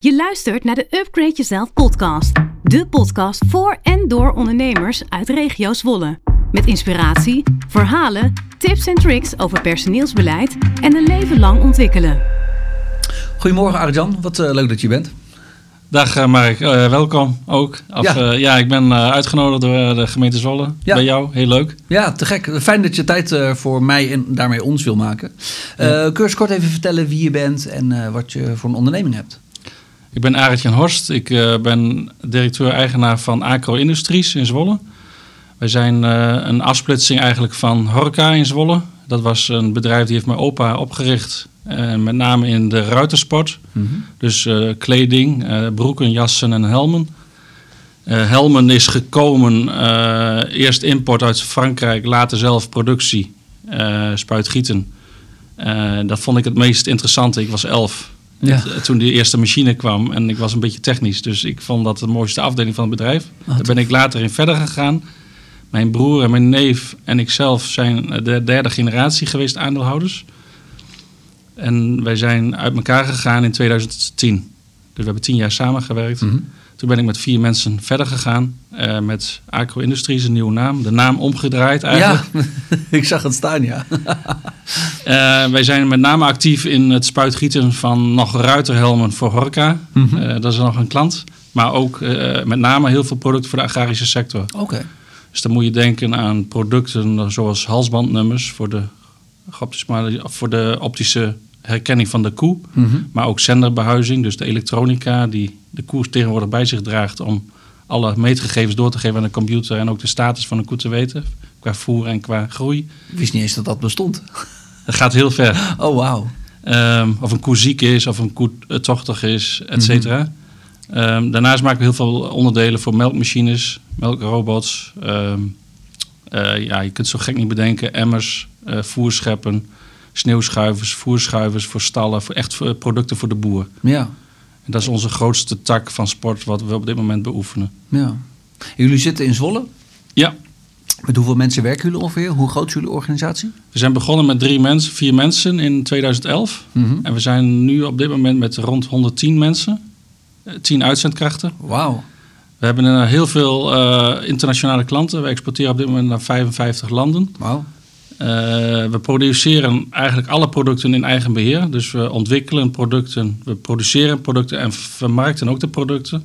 Je luistert naar de Upgrade Jezelf podcast. De podcast voor en door ondernemers uit regio Zwolle. Met inspiratie, verhalen, tips en tricks over personeelsbeleid en een leven lang ontwikkelen. Goedemorgen Arjan, wat uh, leuk dat je bent. Dag uh, Mark, uh, welkom ook. Of, ja. ja. ik ben uitgenodigd door de gemeente Zwolle ja. bij jou, heel leuk. Ja, te gek. Fijn dat je tijd voor mij en daarmee ons wil maken. Ja. Kun je kort even vertellen wie je bent en wat je voor een onderneming hebt? Ik ben Arend Jan Horst. Ik uh, ben directeur-eigenaar van Acro Industries in Zwolle. Wij zijn uh, een afsplitsing eigenlijk van Horka in Zwolle. Dat was een bedrijf die heeft mijn opa opgericht. Uh, met name in de ruitersport. Mm -hmm. Dus kleding, broeken, jassen en helmen. helmen is gekomen, eerst import uit Frankrijk, later zelf productie, spuitgieten. dat vond ik het meest interessante. Ik was elf. Ja. Toen die eerste machine kwam en ik was een beetje technisch. Dus ik vond dat de mooiste afdeling van het bedrijf. Oh, Daar ben ik later in verder gegaan. Mijn broer en mijn neef en ikzelf zijn de derde generatie geweest aandeelhouders. En wij zijn uit elkaar gegaan in 2010. Dus we hebben tien jaar samengewerkt. Mm -hmm. Toen ben ik met vier mensen verder gegaan. Uh, met Acro Industries, een nieuwe naam. De naam omgedraaid eigenlijk. Ja, ik zag het staan, ja. uh, wij zijn met name actief in het spuitgieten van nog ruiterhelmen voor Horka. Mm -hmm. uh, dat is nog een klant. Maar ook met name heel veel producten voor de agrarische sector. Oké. Okay. Dus dan moet je denken aan producten zoals halsbandnummers voor de, voor de optische herkenning van de koe, mm -hmm. maar ook zenderbehuizing, dus de elektronica die de koe tegenwoordig bij zich draagt om alle meetgegevens door te geven aan de computer en ook de status van de koe te weten, qua voer en qua groei. Ik wist niet eens dat dat bestond. Dat gaat heel ver. Oh, wauw. Um, of een koe ziek is, of een koe tochtig is, et cetera. Mm -hmm. um, daarnaast maken we heel veel onderdelen voor melkmachines, melkrobots. Um, uh, ja, je kunt zo gek niet bedenken, emmers, uh, voerscheppen, sneeuwschuivers, voerschuivers voor stallen, voor echt voor producten voor de boer. Ja. En dat is onze grootste tak van sport wat we op dit moment beoefenen. Ja. Jullie zitten in Zwolle? Ja. Met hoeveel mensen werken jullie ongeveer? Hoe groot is jullie organisatie? We zijn begonnen met drie mensen, vier mensen in 2011. Mm -hmm. En we zijn nu op dit moment met rond 110 mensen. 10 uitzendkrachten. Wauw. We hebben heel veel uh, internationale klanten. We exporteren op dit moment naar 55 landen. Wauw. Uh, we produceren eigenlijk alle producten in eigen beheer. Dus we ontwikkelen producten, we produceren producten en vermarkten ook de producten.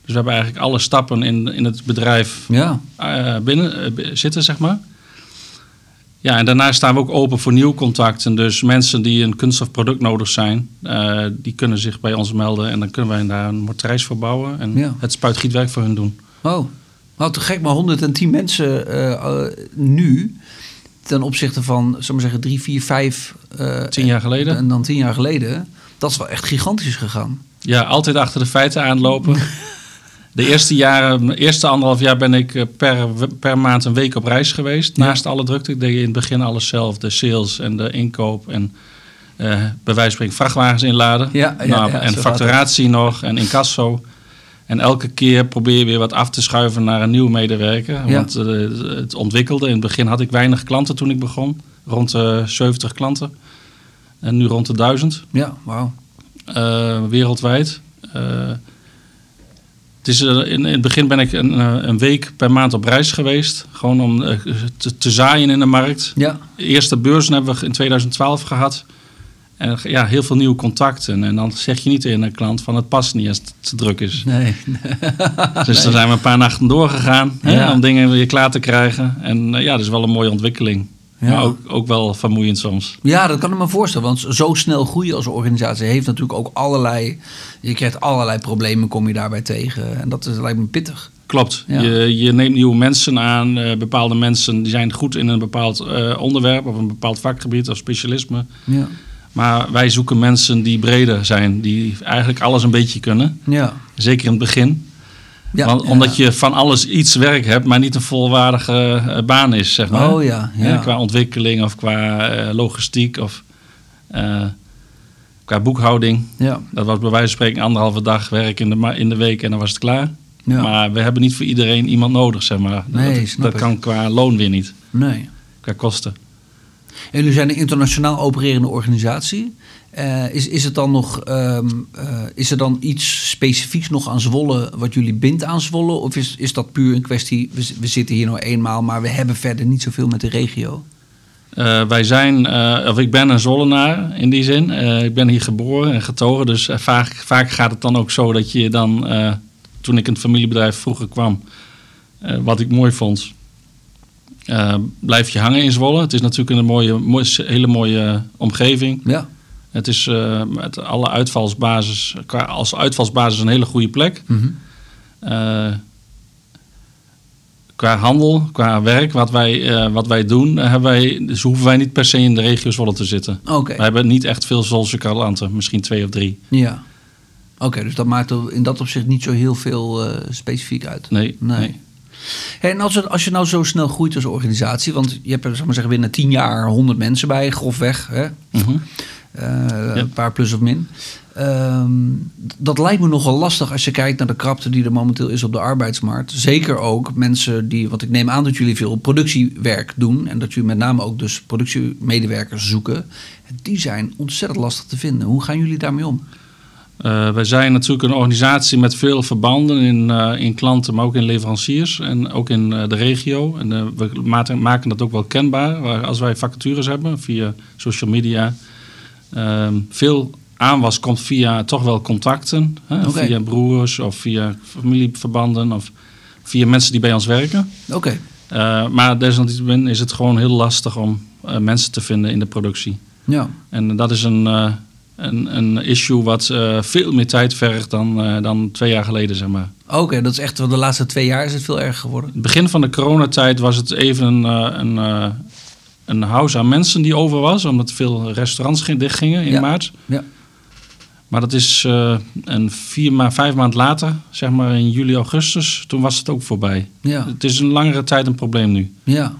Dus we hebben eigenlijk alle stappen in, in het bedrijf ja. uh, binnen uh, zitten, zeg maar. Ja, en daarnaast staan we ook open voor nieuwe contacten. Dus mensen die een kunststofproduct nodig zijn, die kunnen zich bij ons melden. En dan kunnen wij daar een mortrijs voor bouwen en ja. het spuitgietwerk voor hun doen. Oh, nou te gek, maar 110 mensen nu ten opzichte van, zullen we zeggen, drie, vier, vijf... Uh, tien jaar geleden. En dan tien jaar geleden. Dat is wel echt gigantisch gegaan. Ja, altijd achter de feiten aanlopen. de eerste jaren, eerste anderhalf jaar ben ik per, per maand een week op reis geweest. Ja. Naast alle drukte. Ik deed in het begin alles zelf. De sales en de inkoop en uh, bij wijze van vrachtwagens inladen. Ja, ja, nou, en facturatie nog en incasso. En elke keer probeer je weer wat af te schuiven naar een nieuwe medewerker. Ja. Want uh, het ontwikkelde. In het begin had ik weinig klanten toen ik begon. Rond de 70 klanten. En nu rond de 1000. Ja, wauw. Uh, wereldwijd. Uh, het is, in, in, het begin ben ik een, een, week per maand op reis geweest. Gewoon om te, te zaaien in de markt. Ja. De eerste beurzen hebben we in 2012 gehad. En ja, heel veel nieuwe contacten. En dan zeg je niet tegen een klant van het past niet als het te druk is. Nee. dus nee. dan zijn we een paar nachten doorgegaan ja. hè, om dingen weer klaar te krijgen. En uh, ja, dat is wel een mooie ontwikkeling. Ja. Maar ook, ook wel vermoeiend soms. Ja, dat kan ik me voorstellen. Want zo snel groeien als organisatie heeft natuurlijk ook allerlei... Je krijgt allerlei problemen, kom je daarbij tegen. En dat is, lijkt me pittig. Klopt. Ja. Je, je, neemt nieuwe mensen aan. Uh, bepaalde mensen die zijn goed in een bepaald uh, onderwerp... of een bepaald vakgebied of specialisme. Ja. Maar wij zoeken mensen die breder zijn, die eigenlijk alles een beetje kunnen. Ja. Zeker in het begin. Ja, Want, ja. Omdat je van alles iets werk hebt, maar niet een volwaardige uh, baan is, zeg maar. Oh ja, ja. ja qua ontwikkeling of qua uh, logistiek of uh, qua boekhouding. Ja. Dat was bij wijze van spreken anderhalve dag werk in de, in de week en dan was het klaar. Ja. Maar we hebben niet voor iedereen iemand nodig, zeg maar. Nee, dat dat kan qua loon weer niet. Nee. Qua kosten. En jullie zijn een internationaal opererende organisatie. Eh, is, is, het dan nog, ehm, eh, is er dan iets specifieks nog aan Zwolle wat jullie bindt aan Zwolle? Of is, is dat puur een kwestie, we, we zitten hier nog eenmaal, maar we hebben verder niet zoveel met de regio? Eh, wij zijn, of ik ben een Zollenaar in die zin. Ik ben hier geboren en getogen. Dus vaak, vaak gaat het dan ook zo dat je dan, toen ik in het familiebedrijf vroeger kwam, wat ik mooi vond, eh, blijf je hangen in Zwolle. Het is natuurlijk een mooie, mooie, hele mooie omgeving. Ja. Het is eh, met alle uitvalsbasis, qua, als uitvalsbasis een hele goede plek. Mhm. Eh, qua handel, qua werk, wat wij, eh, wat wij doen, eh, hebben wij, dus hoeven wij niet per se in de regio Zwolle te zitten. Oké. We hebben niet echt veel Zwolse klanten, misschien twee of drie. Ja. Oké, dus dat maakt in dat opzicht niet zo heel veel eh, specifiek uit. Nee, Nee. nee. Hey, en als, het, als je nou zo snel groeit als organisatie, want je hebt er, ik maar zeggen, binnen tien jaar 100 mensen bij, grofweg, hè? Mhm. Eh, een paar plus of min. Ehm, dat lijkt me nogal lastig als je kijkt naar de krapte die er momenteel is op de arbeidsmarkt. Zeker ook mensen die, want ik neem aan dat jullie veel productiewerk doen en dat jullie met name ook dus productiemedewerkers zoeken. Die zijn ontzettend lastig te vinden. Hoe gaan jullie daarmee om? Eh, wij zijn natuurlijk een organisatie met veel verbanden in, eh, in klanten, maar ook in leveranciers en ook in eh, de regio. En we maken, maken dat ook wel kenbaar waar- als wij vacatures hebben via social media. Ehm, veel aanwas komt via toch wel contacten, hè, via broers of via familieverbanden of via mensen die bij ons werken. Oké, maar desalniettemin is het gewoon heel lastig om mensen te vinden in de productie. ja. En dat is een, een, een issue wat eh, veel meer tijd vergt dan, eh, dan twee jaar geleden, zeg maar. Oké, dat is echt, de laatste twee jaar is het veel erger geworden. Het begin van de coronatijd was het even een, eh, een, een house aan mensen die over was, omdat veel restaurants ging- dichtgingen in Ja. maart. Ja. Maar dat is een vier ma vijf maand later, zeg maar in juli, augustus, toen was het ook voorbij. Ja, Het is een langere tijd een probleem nu. ja.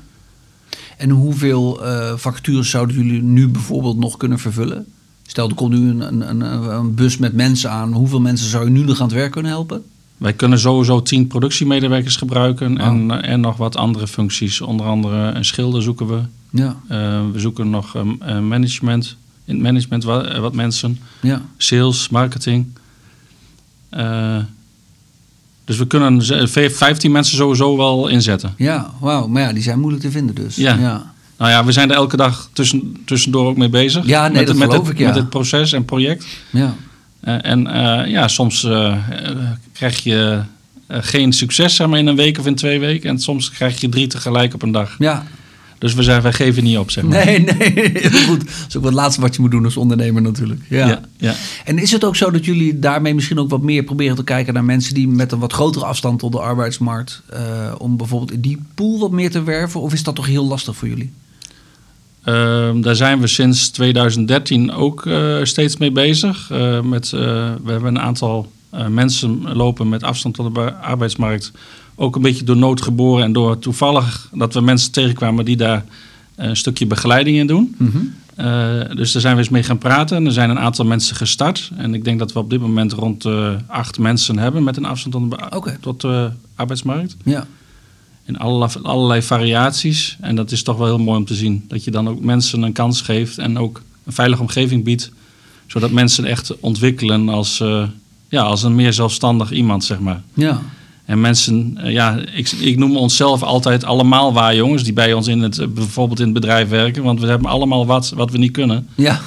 En hoeveel eh, vacatures zouden jullie nu bijvoorbeeld nog kunnen vervullen? Stel, er komt nu een, een, een, een bus met mensen aan. Hoeveel mensen zou je nu nog aan het werk kunnen helpen? Wij kunnen sowieso tien productiemedewerkers gebruiken Oh. en, eh, en nog wat andere functies. Onder andere een schilder zoeken we. Ja, Eh, we zoeken nog ehm, eh, management, in het management wat, wat mensen, ja. sales, marketing. Dus we kunnen ze- vijf- 15 mensen sowieso wel inzetten. Ja, wauw. Maar ja, die zijn moeilijk te vinden dus. Ja. ja. Nou ja, we zijn er elke dag tussen, tussendoor ook mee bezig. Ja, nee, met, dat met geloof het, ik, ja. Met het proces en project. ja. Eh, en eh, ja, soms eh, krijg je geen succes zeg maar, in een week of in twee weken. En soms krijg je drie tegelijk op een dag. Ja, Dus we, zijn, wij geven niet op, zeg maar. nee, nee. Heel goed. Dat is ook wat laatste wat je moet doen als ondernemer natuurlijk. Ja. Ja, ja. En is het ook zo dat jullie daarmee misschien ook wat meer proberen te kijken naar mensen die met een wat grotere afstand tot de arbeidsmarkt, om bijvoorbeeld in die pool wat meer te werven? Of is dat toch heel lastig voor jullie? Ehm, daar zijn we sinds 2013 ook eh, steeds mee bezig. Eh, met, eh, we hebben een aantal mensen lopen met afstand tot de arbeidsmarkt. Ook een beetje door nood geboren en door toevallig dat we mensen tegenkwamen die daar een stukje begeleiding in doen. Eh, dus daar zijn we eens mee gaan praten. En er zijn een aantal mensen gestart. En ik denk dat we op dit moment rond acht mensen hebben met een afstand tot de, Oké. tot de arbeidsmarkt. Ja. In allerlei, allerlei variaties. En dat is toch wel heel mooi om te zien. Dat je dan ook mensen een kans geeft en ook een veilige omgeving biedt. Zodat mensen echt ontwikkelen als, eh, ja, als een meer zelfstandig iemand, zeg maar. Ja. En mensen, eh, ja, ik, ik noem onszelf altijd allemaal waar jongens die bij ons in het, bijvoorbeeld in het bedrijf werken. Want we hebben allemaal wat wat we niet kunnen. Ja.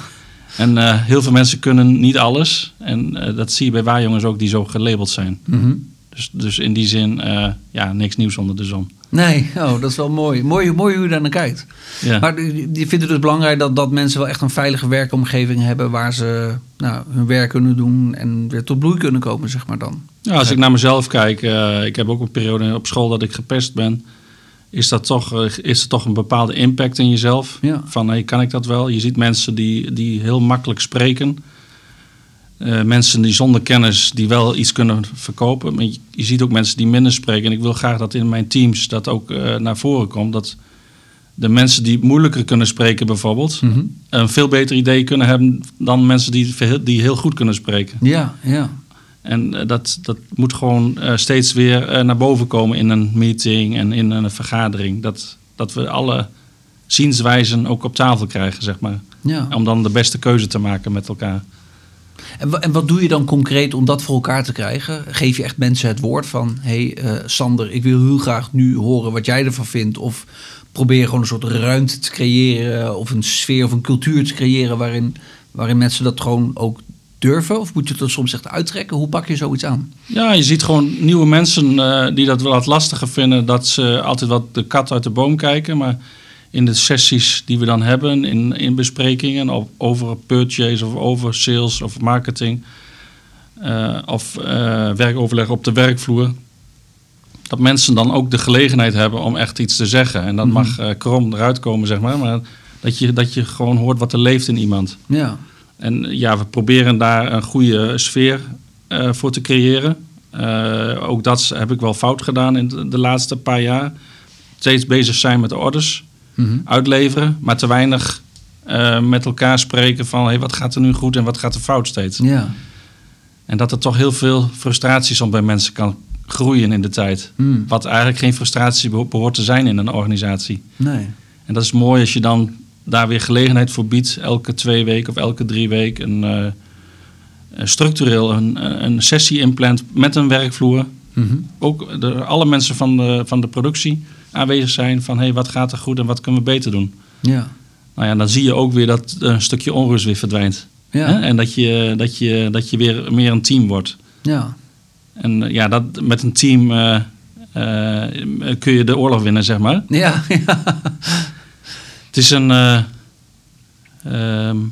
En eh, heel veel mensen kunnen niet alles. En dat zie je bij waarjongens ook die zo gelabeld zijn. Mhm. Dus, dus in die zin, eh, ja, niks nieuws onder de zon. Nee, oh, dat is wel mooi. Mooi, mooi hoe je daar naar kijkt. Ja. Maar die vinden het dus belangrijk dat, dat mensen wel echt een veilige werkomgeving hebben waar ze nou, hun werk kunnen doen en weer tot bloei kunnen komen, zeg maar dan. Ja, als ik naar mezelf kijk, eh, ik heb ook een periode op school dat ik gepest ben. Is, dat toch, eh, is er toch een bepaalde impact in jezelf? Ja. Van, hey, kan ik dat wel? Je ziet mensen die, die heel makkelijk spreken. Eh, mensen die zonder kennis die wel iets kunnen verkopen. Maar je, je ziet ook mensen die minder spreken. En ik wil graag dat in mijn teams dat ook eh, naar voren komt. Dat de mensen die moeilijker kunnen spreken bijvoorbeeld... een veel beter idee kunnen hebben dan mensen die, die heel goed kunnen spreken. Ja, ja. En eh, dat, dat moet gewoon steeds weer naar boven komen in een meeting en in een vergadering. Dat, dat we alle zienswijzen ook op tafel krijgen, zeg maar. Ja. Om dan de beste keuze te maken met elkaar. En, en wat doe je dan concreet om dat voor elkaar te krijgen? Geef je echt mensen het woord van... hé hey, eh, Sander, ik wil heel graag nu horen wat jij ervan vindt... of probeer gewoon een soort ruimte te creëren... of een sfeer of een cultuur te creëren... waarin, waarin mensen dat gewoon ook durven? Of moet je het er soms echt uittrekken? Hoe pak je zoiets aan? Ja, je ziet gewoon nieuwe mensen eh, die dat wel wat lastiger vinden. Dat ze altijd wat de kat uit de boom kijken. Maar in de sessies die we dan hebben, in, in besprekingen over purchase of over sales of marketing. eh, of eh, werkoverleg op de werkvloer. Dat mensen dan ook de gelegenheid hebben om echt iets te zeggen. En dat Mhm. mag eh, krom eruit komen, zeg maar. Maar dat je, dat je gewoon hoort wat er leeft in iemand. Ja, En ja, we proberen daar een goede sfeer voor te creëren. Ook dat heb ik wel fout gedaan in de, de laatste paar jaar. Steeds bezig zijn met de orders, Uitleveren, maar te weinig eh, met elkaar spreken van hey, wat gaat er nu goed en wat gaat er fout steeds. ja. En dat er toch heel veel frustratie soms bij mensen kan groeien in de tijd. Mm. Wat eigenlijk geen frustratie beho- behoort te zijn in een organisatie. Nee. En dat is mooi als je dan daar weer gelegenheid voor biedt, elke twee weken of elke drie weken, een, eh, een structureel een, een sessie inplant met een werkvloer. Mhm. Ook de, alle mensen van de, van de productie aanwezig zijn van hey, wat gaat er goed en wat kunnen we beter doen. Ja. Nou ja, dan zie je ook weer dat een stukje onrust weer verdwijnt. Ja. Hè? En dat je, dat, je, dat je weer meer een team wordt. Ja. En eh, ja, dat, met een team eh, eh, kun je de oorlog winnen, zeg maar. Ja. ja. Het is een. ehm, hoe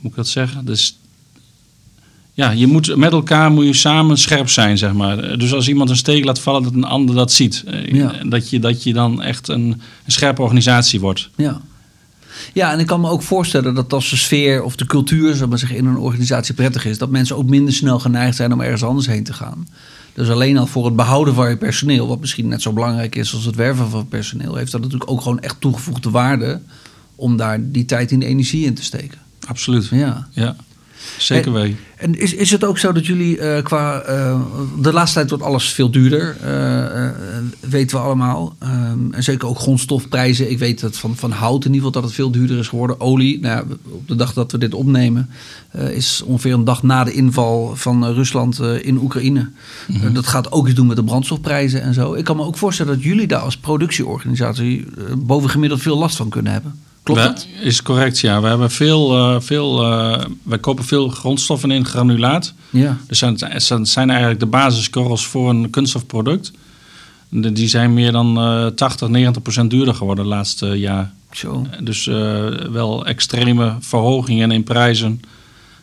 moet ik dat zeggen? Dus. Ja, je moet met elkaar moet je samen scherp zijn, zeg maar. Dus als iemand een steek laat vallen, dat een ander dat ziet. Eh, Ja. Dat, je, dat je dan echt een, een scherpe organisatie wordt. Ja. Ja, en ik kan me ook voorstellen dat als de sfeer of de cultuur ik maar in een organisatie prettig is, dat mensen ook minder snel geneigd zijn om ergens anders heen te gaan. Dus alleen al voor het behouden van je personeel, wat misschien net zo belangrijk is als het werven van personeel, heeft dat natuurlijk ook gewoon echt toegevoegde waarde om daar die tijd en energie in te steken. Absoluut. Ja. Ja, zeker weten. En is, is het ook zo dat jullie eh, qua. eh, de laatste tijd wordt alles veel duurder, eh, weten we allemaal. Ehm, en zeker ook grondstofprijzen. Ik weet dat van, van hout in ieder geval dat het veel duurder is geworden. Olie, nou ja, op de dag dat we dit opnemen, is ongeveer een dag na de inval van Rusland in Oekraïne. Eh, dat gaat ook iets doen met de brandstofprijzen en zo. Ik kan me ook voorstellen dat jullie daar als productieorganisatie bovengemiddeld veel last van kunnen hebben. Klopt We- dat? Is correct, ja. We hebben veel, eh, veel eh, wij kopen veel grondstoffen in granulaat. Ja. Dus zijn, het zijn eigenlijk de basiskorrels voor een kunststofproduct. Die zijn meer dan eh 80, 90 procent duurder geworden de laatste jaar. Zo. Dus eh, wel extreme verhogingen in prijzen.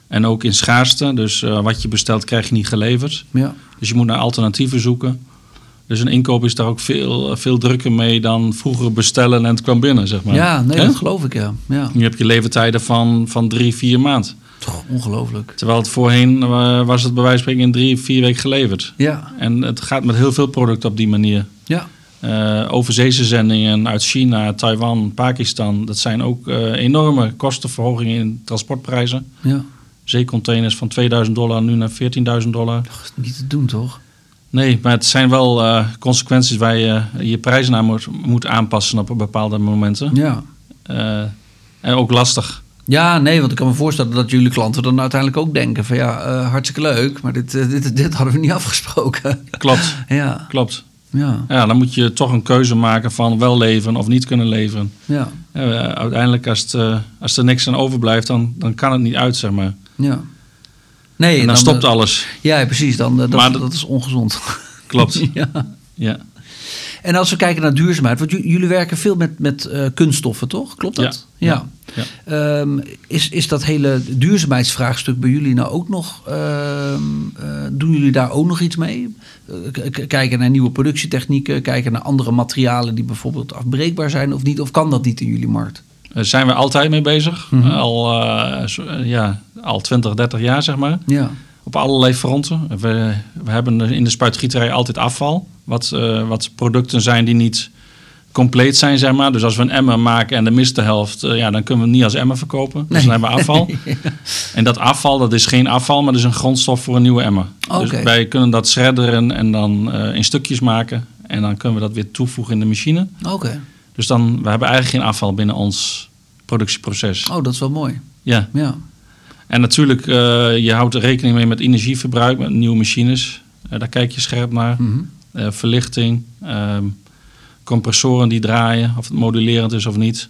En ook in schaarste. Dus eh, wat je bestelt krijg je niet geleverd. Ja. Dus je moet naar alternatieven zoeken. Dus een inkoop is daar ook veel, veel drukker mee dan vroeger bestellen en het kwam binnen, zeg maar. Ja, nee, dat geloof ik, ja. ja. Nu heb je levertijden van, van drie, vier maand. Toch ongelooflijk. Terwijl het voorheen eh, was het bij wijze van spreken in drie, vier weken geleverd. Ja, En het gaat met heel veel producten op die manier. ja. Eh overzeese zendingen uit China, Taiwan, Pakistan. Dat zijn ook eh, enorme kostenverhogingen in transportprijzen. ja. Zeecontainers van 2000 dollar nu naar 14.000 dollar. Dat is niet te doen, toch? Nee, maar het zijn wel eh, consequenties waar je je prijzen naar moet, moet aanpassen op bepaalde momenten. Ja. Eh, en ook lastig. Ja, nee, want ik kan me voorstellen dat jullie klanten dan uiteindelijk ook denken van ja, eh, hartstikke leuk, maar dit, eh, dit, dit hadden we niet afgesproken. Klopt, ja, klopt. ja, Ja, dan moet je toch een keuze maken van wel leveren of niet kunnen leveren. ja, Eh, uiteindelijk, als, het, eh, als er niks aan overblijft, dan, dan kan het niet uit, zeg maar. ja. Nee, En dan, stopt eh, alles. Ja, precies, dan, eh, dat, Maar dat- dat is ongezond. Klopt. ja. Ja. En als we kijken naar duurzaamheid, want jullie werken veel met, met eh, kunststoffen, toch? Klopt dat? Ja. Ja. Ehm, is, is dat hele duurzaamheidsvraagstuk bij jullie nou ook nog... ehm, eh, doen jullie daar ook nog iets mee? Kijken naar nieuwe productietechnieken, kijken naar andere materialen die bijvoorbeeld afbreekbaar zijn of niet? Of kan dat niet in jullie markt? Daar zijn we altijd mee bezig. Mhm. al, eh, zo- eh, ja, al 20, 30 jaar, zeg maar. Ja, Op allerlei fronten. We, we hebben in de spuitgieterij altijd afval. Wat, eh, wat producten zijn die niet compleet zijn, zeg maar. Dus als we een emmer maken en de mist de helft, eh, ja, dan kunnen we het niet als emmer verkopen. Dus Nee. dan hebben we afval. En dat afval, dat is geen afval, maar dat is een grondstof voor een nieuwe emmer. Dus wij kunnen dat shredderen en dan eh, in stukjes maken. En dan kunnen we dat weer toevoegen in de machine. oké. Dus dan, we hebben eigenlijk geen afval binnen ons productieproces. Oh, dat is wel mooi. Ja. Ja. En natuurlijk, eh, je houdt er rekening mee met energieverbruik, met nieuwe machines. Eh, daar kijk je scherp naar. Mhm. Eh, verlichting, ehm, compressoren die draaien, of het modulerend is of niet.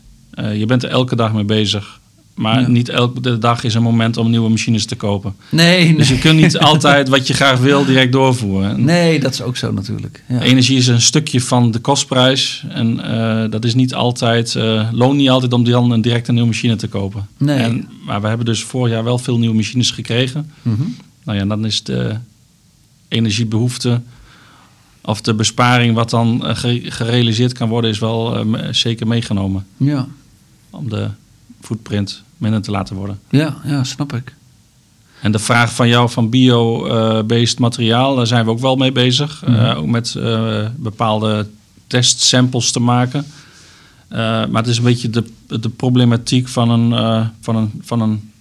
Je bent er elke dag mee bezig. Maar Ja. niet elke dag is een moment om nieuwe machines te kopen. Nee, nee. Dus je kunt niet altijd wat je graag wil direct doorvoeren. En nee, dat is ook zo natuurlijk. Ja. Energie is een stukje van de kostprijs. En eh, dat is niet altijd, eh loont niet altijd om dan een direct een nieuwe machine te kopen. Nee. En, maar we hebben dus vorig jaar wel veel nieuwe machines gekregen. Mhm. Nou ja, dan is de energiebehoefte of de besparing wat dan eh, ge- gerealiseerd kan worden, is wel zeker meegenomen. ja. Om de footprint minder te laten worden. Ja, ja, snap ik. En de vraag van jou van bio-based materiaal, daar zijn we ook wel mee bezig. Eh, ook met eh, bepaalde testsamples te maken. Eh, maar het is een beetje de, de problematiek van een, van een, van een,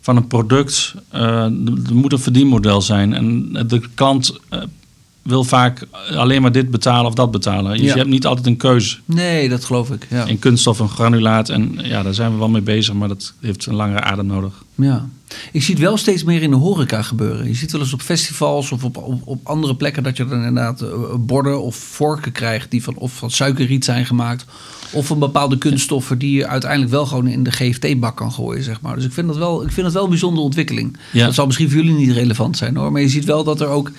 van een product. Er moet een verdienmodel zijn. En de klant wil vaak alleen maar dit betalen of dat betalen. Dus Ja. je hebt niet altijd een keuze. Nee, dat geloof ik. Ja. In kunststof en granulaat. En ja, daar zijn we wel mee bezig, maar dat heeft een langere adem nodig. Ja. Ik zie het wel steeds meer in de horeca gebeuren. Je ziet wel eens op festivals of op, op, op andere plekken dat je dan inderdaad eh, borden of vorken krijgt die van of van suikerriet zijn gemaakt. Of van bepaalde kunststoffen die je uiteindelijk wel gewoon in de GFT-bak kan gooien, zeg maar. Dus ik vind dat wel, ik vind dat wel een bijzondere ontwikkeling. Ja. Dat zal misschien voor jullie niet relevant zijn hoor. Maar je ziet wel dat er ook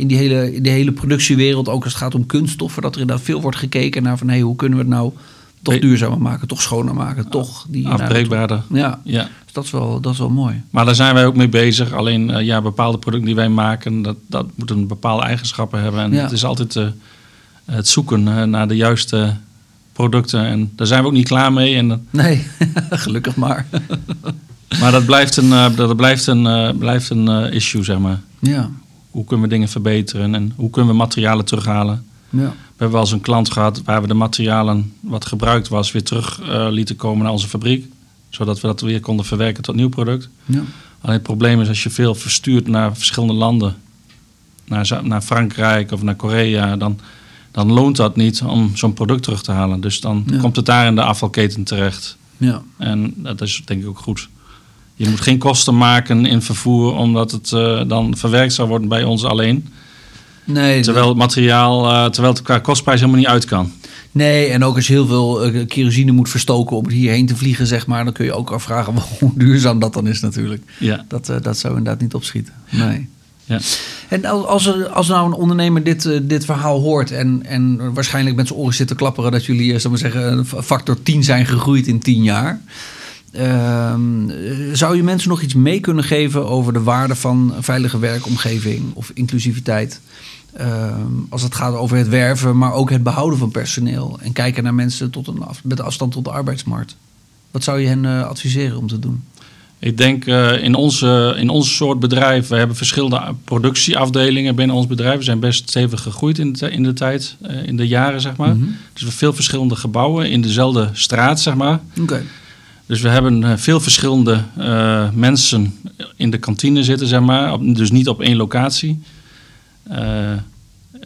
in die hele, in die hele productiewereld, ook als het gaat om kunststoffen, dat er inderdaad veel wordt gekeken naar van hé, hoe kunnen we het nou toch Hey. duurzamer maken, toch schoner maken, toch die Afbreekbaarder. Ja, Ja. dus dat is wel, dat is wel mooi. Maar daar zijn wij ook mee bezig. Alleen eh, ja, bepaalde producten die wij maken, dat, dat moeten bepaalde eigenschappen hebben. En Ja. het is altijd eh, het zoeken eh, naar de juiste producten. En daar zijn we ook niet klaar mee. En, Nee, gelukkig maar. maar dat blijft een, dat blijft een, blijft een issue, zeg maar. Ja, Hoe kunnen we dingen verbeteren en hoe kunnen we materialen terughalen? ja, We hebben wel eens een klant gehad waar we de materialen wat gebruikt was weer terug eh, lieten komen naar onze fabriek. Zodat we dat weer konden verwerken tot nieuw product. ja. Alleen het probleem is als je veel verstuurt naar verschillende landen, naar, naar Frankrijk of naar Korea, dan, dan loont dat niet om zo'n product terug te halen. Dus dan Ja. komt het daar in de afvalketen terecht. ja. En dat is denk ik ook goed. Je moet geen kosten maken in vervoer, omdat het eh, dan verwerkt zou worden bij ons alleen. Nee, Terwijl het materiaal, eh, terwijl het qua kostprijs helemaal niet uit kan. nee, en ook als je heel veel eh, kerosine moet verstoken om hierheen te vliegen, zeg maar, dan kun je ook afvragen hoe duurzaam dat dan is natuurlijk. Ja. Dat, dat zou inderdaad niet opschieten. Nee. Ja. En als, als, er, als nou een ondernemer dit, dit verhaal hoort en, en waarschijnlijk met zijn oren zit te klapperen dat jullie, ik maar zeggen, factor 10 zijn gegroeid in 10 jaar. Ehm, eh, zou je mensen nog iets mee kunnen geven over de waarde van een veilige werkomgeving of inclusiviteit? Ehm, als het gaat over het werven, maar ook het behouden van personeel. En kijken naar mensen tot een af, met afstand tot de arbeidsmarkt. Wat zou je hen eh, adviseren om te doen? Ik denk eh, in, onze, in ons soort bedrijf, we hebben verschillende productieafdelingen binnen ons bedrijf. We zijn best stevig gegroeid in de, in de tijd, eh, in de jaren zeg maar. Mhm. Dus we hebben veel verschillende gebouwen in dezelfde straat zeg maar. Oké. Dus we hebben eh, veel verschillende eh, mensen in de kantine zitten zeg maar. Op- dus niet op één locatie. Eh,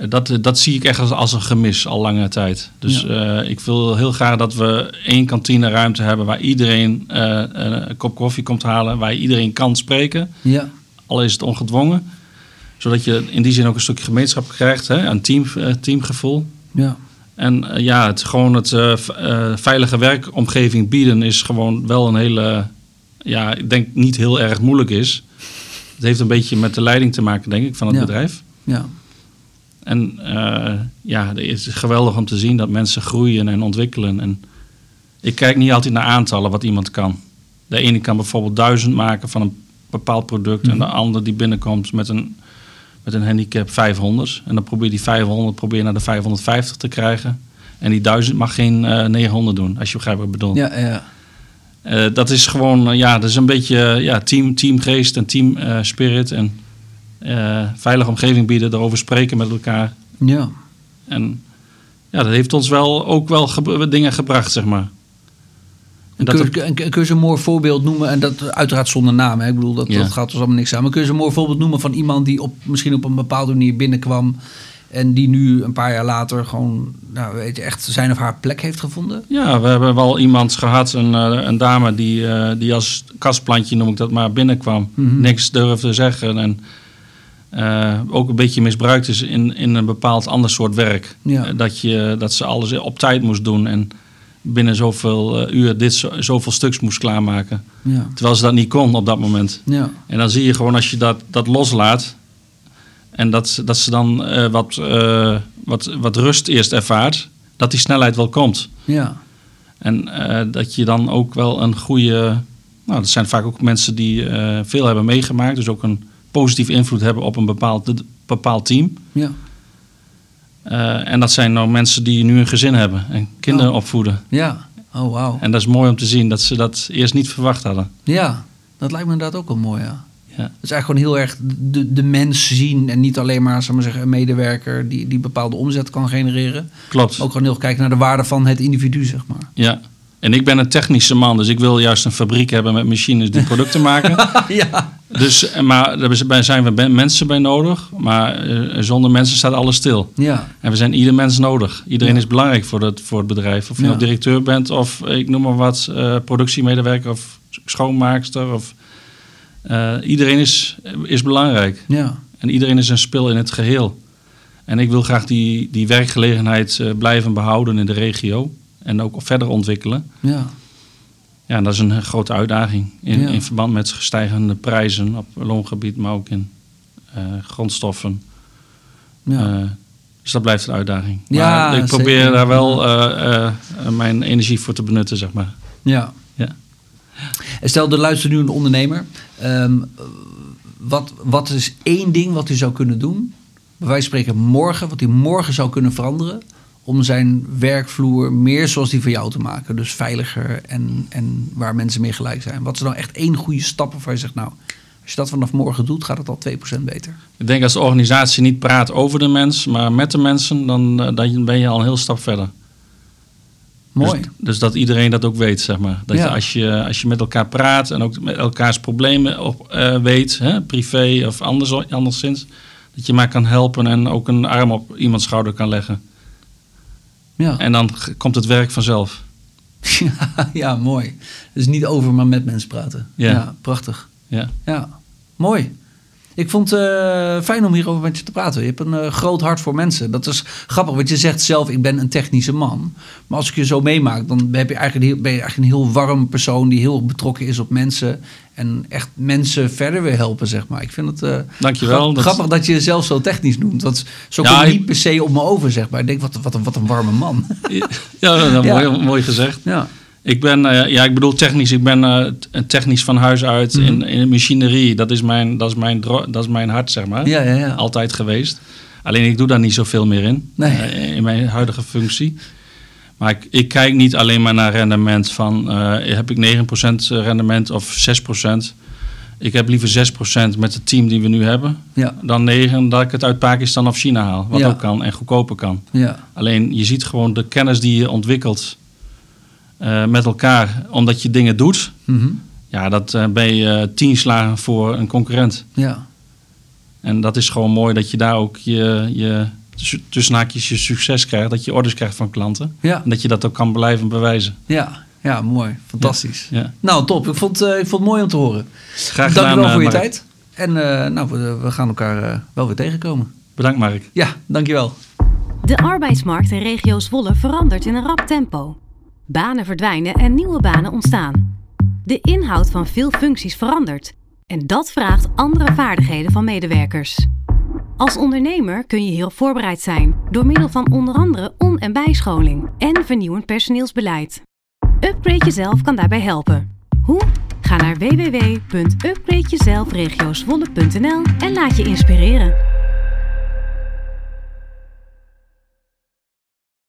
dat, dat zie ik echt als, als een gemis al lange tijd. Dus Ja. ik wil heel graag dat we één kantineruimte hebben waar iedereen een kop koffie komt halen, waar iedereen kan spreken, Ja. al is het ongedwongen. Zodat je in die zin ook een stukje gemeenschap krijgt, hè, een team, teamgevoel. Ja. En eh, ja, het, gewoon het eh, eh, veilige werkomgeving bieden is gewoon wel een hele, ja, ik denk niet heel erg moeilijk is. Het heeft een beetje met de leiding te maken, denk ik, van het Ja. bedrijf. Ja. En ja, het is geweldig om te zien dat mensen groeien en ontwikkelen. En ik kijk niet altijd naar aantallen wat iemand kan. De ene kan bijvoorbeeld duizend maken van een bepaald product. En de ander die binnenkomt met een, met een handicap 500. En dan probeer je die 500 probeer naar de 550 te krijgen. En die 1000 mag geen eh 900 doen, als je begrijpt wat ik bedoel. Ja, ja. Eh, dat is gewoon, eh, ja, dat is een beetje eh, ja, team, teamgeest en team eh, spirit. En eh, veilige omgeving bieden, erover spreken met elkaar. ja. En ja, dat heeft ons wel ook wel ge- dingen gebracht, zeg maar. En dat kun, je- kun kun je een mooi voorbeeld noemen? En dat uiteraard zonder naam. Hè? Ik bedoel, dat, Ja. dat gaat ons allemaal niks aan. Maar kun je een mooi voorbeeld noemen van iemand die op, misschien op een bepaalde manier binnenkwam. En die nu een paar jaar later gewoon, nou weet je, echt zijn of haar plek heeft gevonden. Ja, we hebben wel iemand gehad, een, eh, een dame die, eh, die als kastplantje, noem ik dat maar, binnenkwam. Mhm. Niks durfde zeggen en eh, ook een beetje misbruikt is in, in een bepaald ander soort werk. Ja. Dat, je, dat ze alles op tijd moest doen en binnen zoveel eh, uur dit zo, zoveel stuks moest klaarmaken. Ja. Terwijl ze dat niet kon op dat moment. Ja. En dan zie je gewoon als je dat, dat loslaat en dat, dat ze dan eh, wat, eh, wat, wat rust eerst ervaart, dat die snelheid wel komt. Ja. En dat je dan ook wel een goede. Nou, dat zijn vaak ook mensen die veel hebben meegemaakt, dus ook een positieve invloed hebben op een bepaald, bepaald team. Ja. Eh, en dat zijn nou mensen die nu een gezin hebben en kinderen Oh. opvoeden. Ja. Oh, wauw. En dat is mooi om te zien dat ze dat eerst niet verwacht hadden. Ja. Dat lijkt me inderdaad ook wel mooi, ja. Ja. Het is eigenlijk gewoon heel erg de, de mens zien en niet alleen maar, maar zeggen, een medewerker die, die bepaalde omzet kan genereren. Klopt. Ook gewoon heel kijken naar de waarde van het individu, zeg maar. Ja. En ik ben een technische man, dus ik wil juist een fabriek hebben met machines die producten maken. ja. Dus, eh, maar daar zijn we mensen bij nodig. Maar eh, zonder mensen staat alles stil. Ja. En we zijn ieder mens nodig. Iedereen Ja. is belangrijk voor het, voor het bedrijf. Of je Ja. nou directeur bent of eh, ik noem maar wat, productiemedewerker of schoonmaakster. Of, iedereen is, is belangrijk. Ja. En iedereen is een spil in het geheel. En ik wil graag die, die werkgelegenheid blijven behouden in de regio. En ook verder ontwikkelen. Ja. Ja, dat is een grote uitdaging. In, Ja. in verband met stijgende prijzen op loongebied, maar ook in eh, grondstoffen. Ja. Eh, dus dat blijft een uitdaging. Ja, maar ik probeer zeker. daar wel eh, mijn energie voor te benutten, zeg maar. Ja. Ja. En stel, er luistert nu een ondernemer. Ehm, wat, wat is één ding wat hij zou kunnen doen? Van spreken morgen, wat hij morgen zou kunnen veranderen. Om zijn werkvloer meer zoals die van jou te maken. Dus veiliger en, en waar mensen meer gelijk zijn. Wat is nou echt één goede stap waarvan je zegt, nou, als je dat vanaf morgen doet, gaat het al 2% beter. Ik denk als de organisatie niet praat over de mens, maar met de mensen, dan, eh, dan ben je al een heel stap verder. Mooi. Dus, dus dat iedereen dat ook weet, zeg maar. Dat Ja. je, als, je, als je met elkaar praat en ook met elkaars problemen op, eh, weet, hè, privé of anders, anderszins, dat je maar kan helpen en ook een arm op iemands schouder kan leggen. Ja. En dan komt het werk vanzelf. Ja, ja, mooi. Dus niet over, maar met mensen praten. Ja. prachtig. Ja. Ja, mooi. Ik vond het eh, fijn om hierover met je te praten. Je hebt een eh, groot hart voor mensen. Dat is grappig, want je zegt zelf, ik ben een technische man. Maar als ik je zo meemaak, dan heb je eigenlijk ben je eigenlijk een heel warm persoon... die heel betrokken is op mensen. En echt mensen verder wil helpen, zeg maar. Ik vind het Dankjewel. gra- Dat- grappig dat je jezelf zo technisch noemt. Dat, zo Ja, komt ik- niet per se op me over, zeg maar. Ik denk, wat, wat, een, wat een warme man. Ja, nou, Ja. Mooi, mooi gezegd. ja. Ik ben, eh, ja, ik bedoel technisch. Ik ben t- technisch van huis uit Mhm. in, in machinerie. Dat is, mijn, dat, is mijn dat is mijn hart, zeg maar. Ja, ja, ja. Altijd geweest. Alleen ik doe daar niet zoveel meer in. Nee. in mijn huidige functie. Maar ik, ik kijk niet alleen maar naar rendement van... heb ik 9% rendement of 6%? Ik heb liever 6% met het team die we nu hebben... Ja, dan 9 dat ik het uit Pakistan of China haal. Wat Ja. ook kan en goedkoper kan. ja. Alleen je ziet gewoon de kennis die je ontwikkelt eh, met elkaar, omdat je dingen doet. Mhm. Ja, dat eh, ben je eh, tien slagen voor een concurrent. ja. En dat is gewoon mooi dat je daar ook je, je tussen- tussen haakjes je succes krijgt. Dat je orders krijgt van klanten. Ja. En dat je dat ook kan blijven bewijzen. Ja, ja, mooi. Fantastisch. Ja. Nou, top. Ik vond, eh, ik vond het mooi om te horen. Graag Dank je gedaan, wel eh, voor je Mark. tijd. En eh, nou, we, we gaan elkaar eh, wel weer tegenkomen. Bedankt Mark. Ja, dankjewel. De arbeidsmarkt in regio Zwolle verandert in een rap tempo. Banen verdwijnen en nieuwe banen ontstaan. De inhoud van veel functies verandert. En dat vraagt andere vaardigheden van medewerkers. Als ondernemer kun je heel voorbereid zijn door middel van onder andere on- en bijscholing en vernieuwend personeelsbeleid. Upgrade Jezelf kan daarbij helpen. Hoe? Ga naar www.upgradejezelfregiozwolle.nl en laat je inspireren.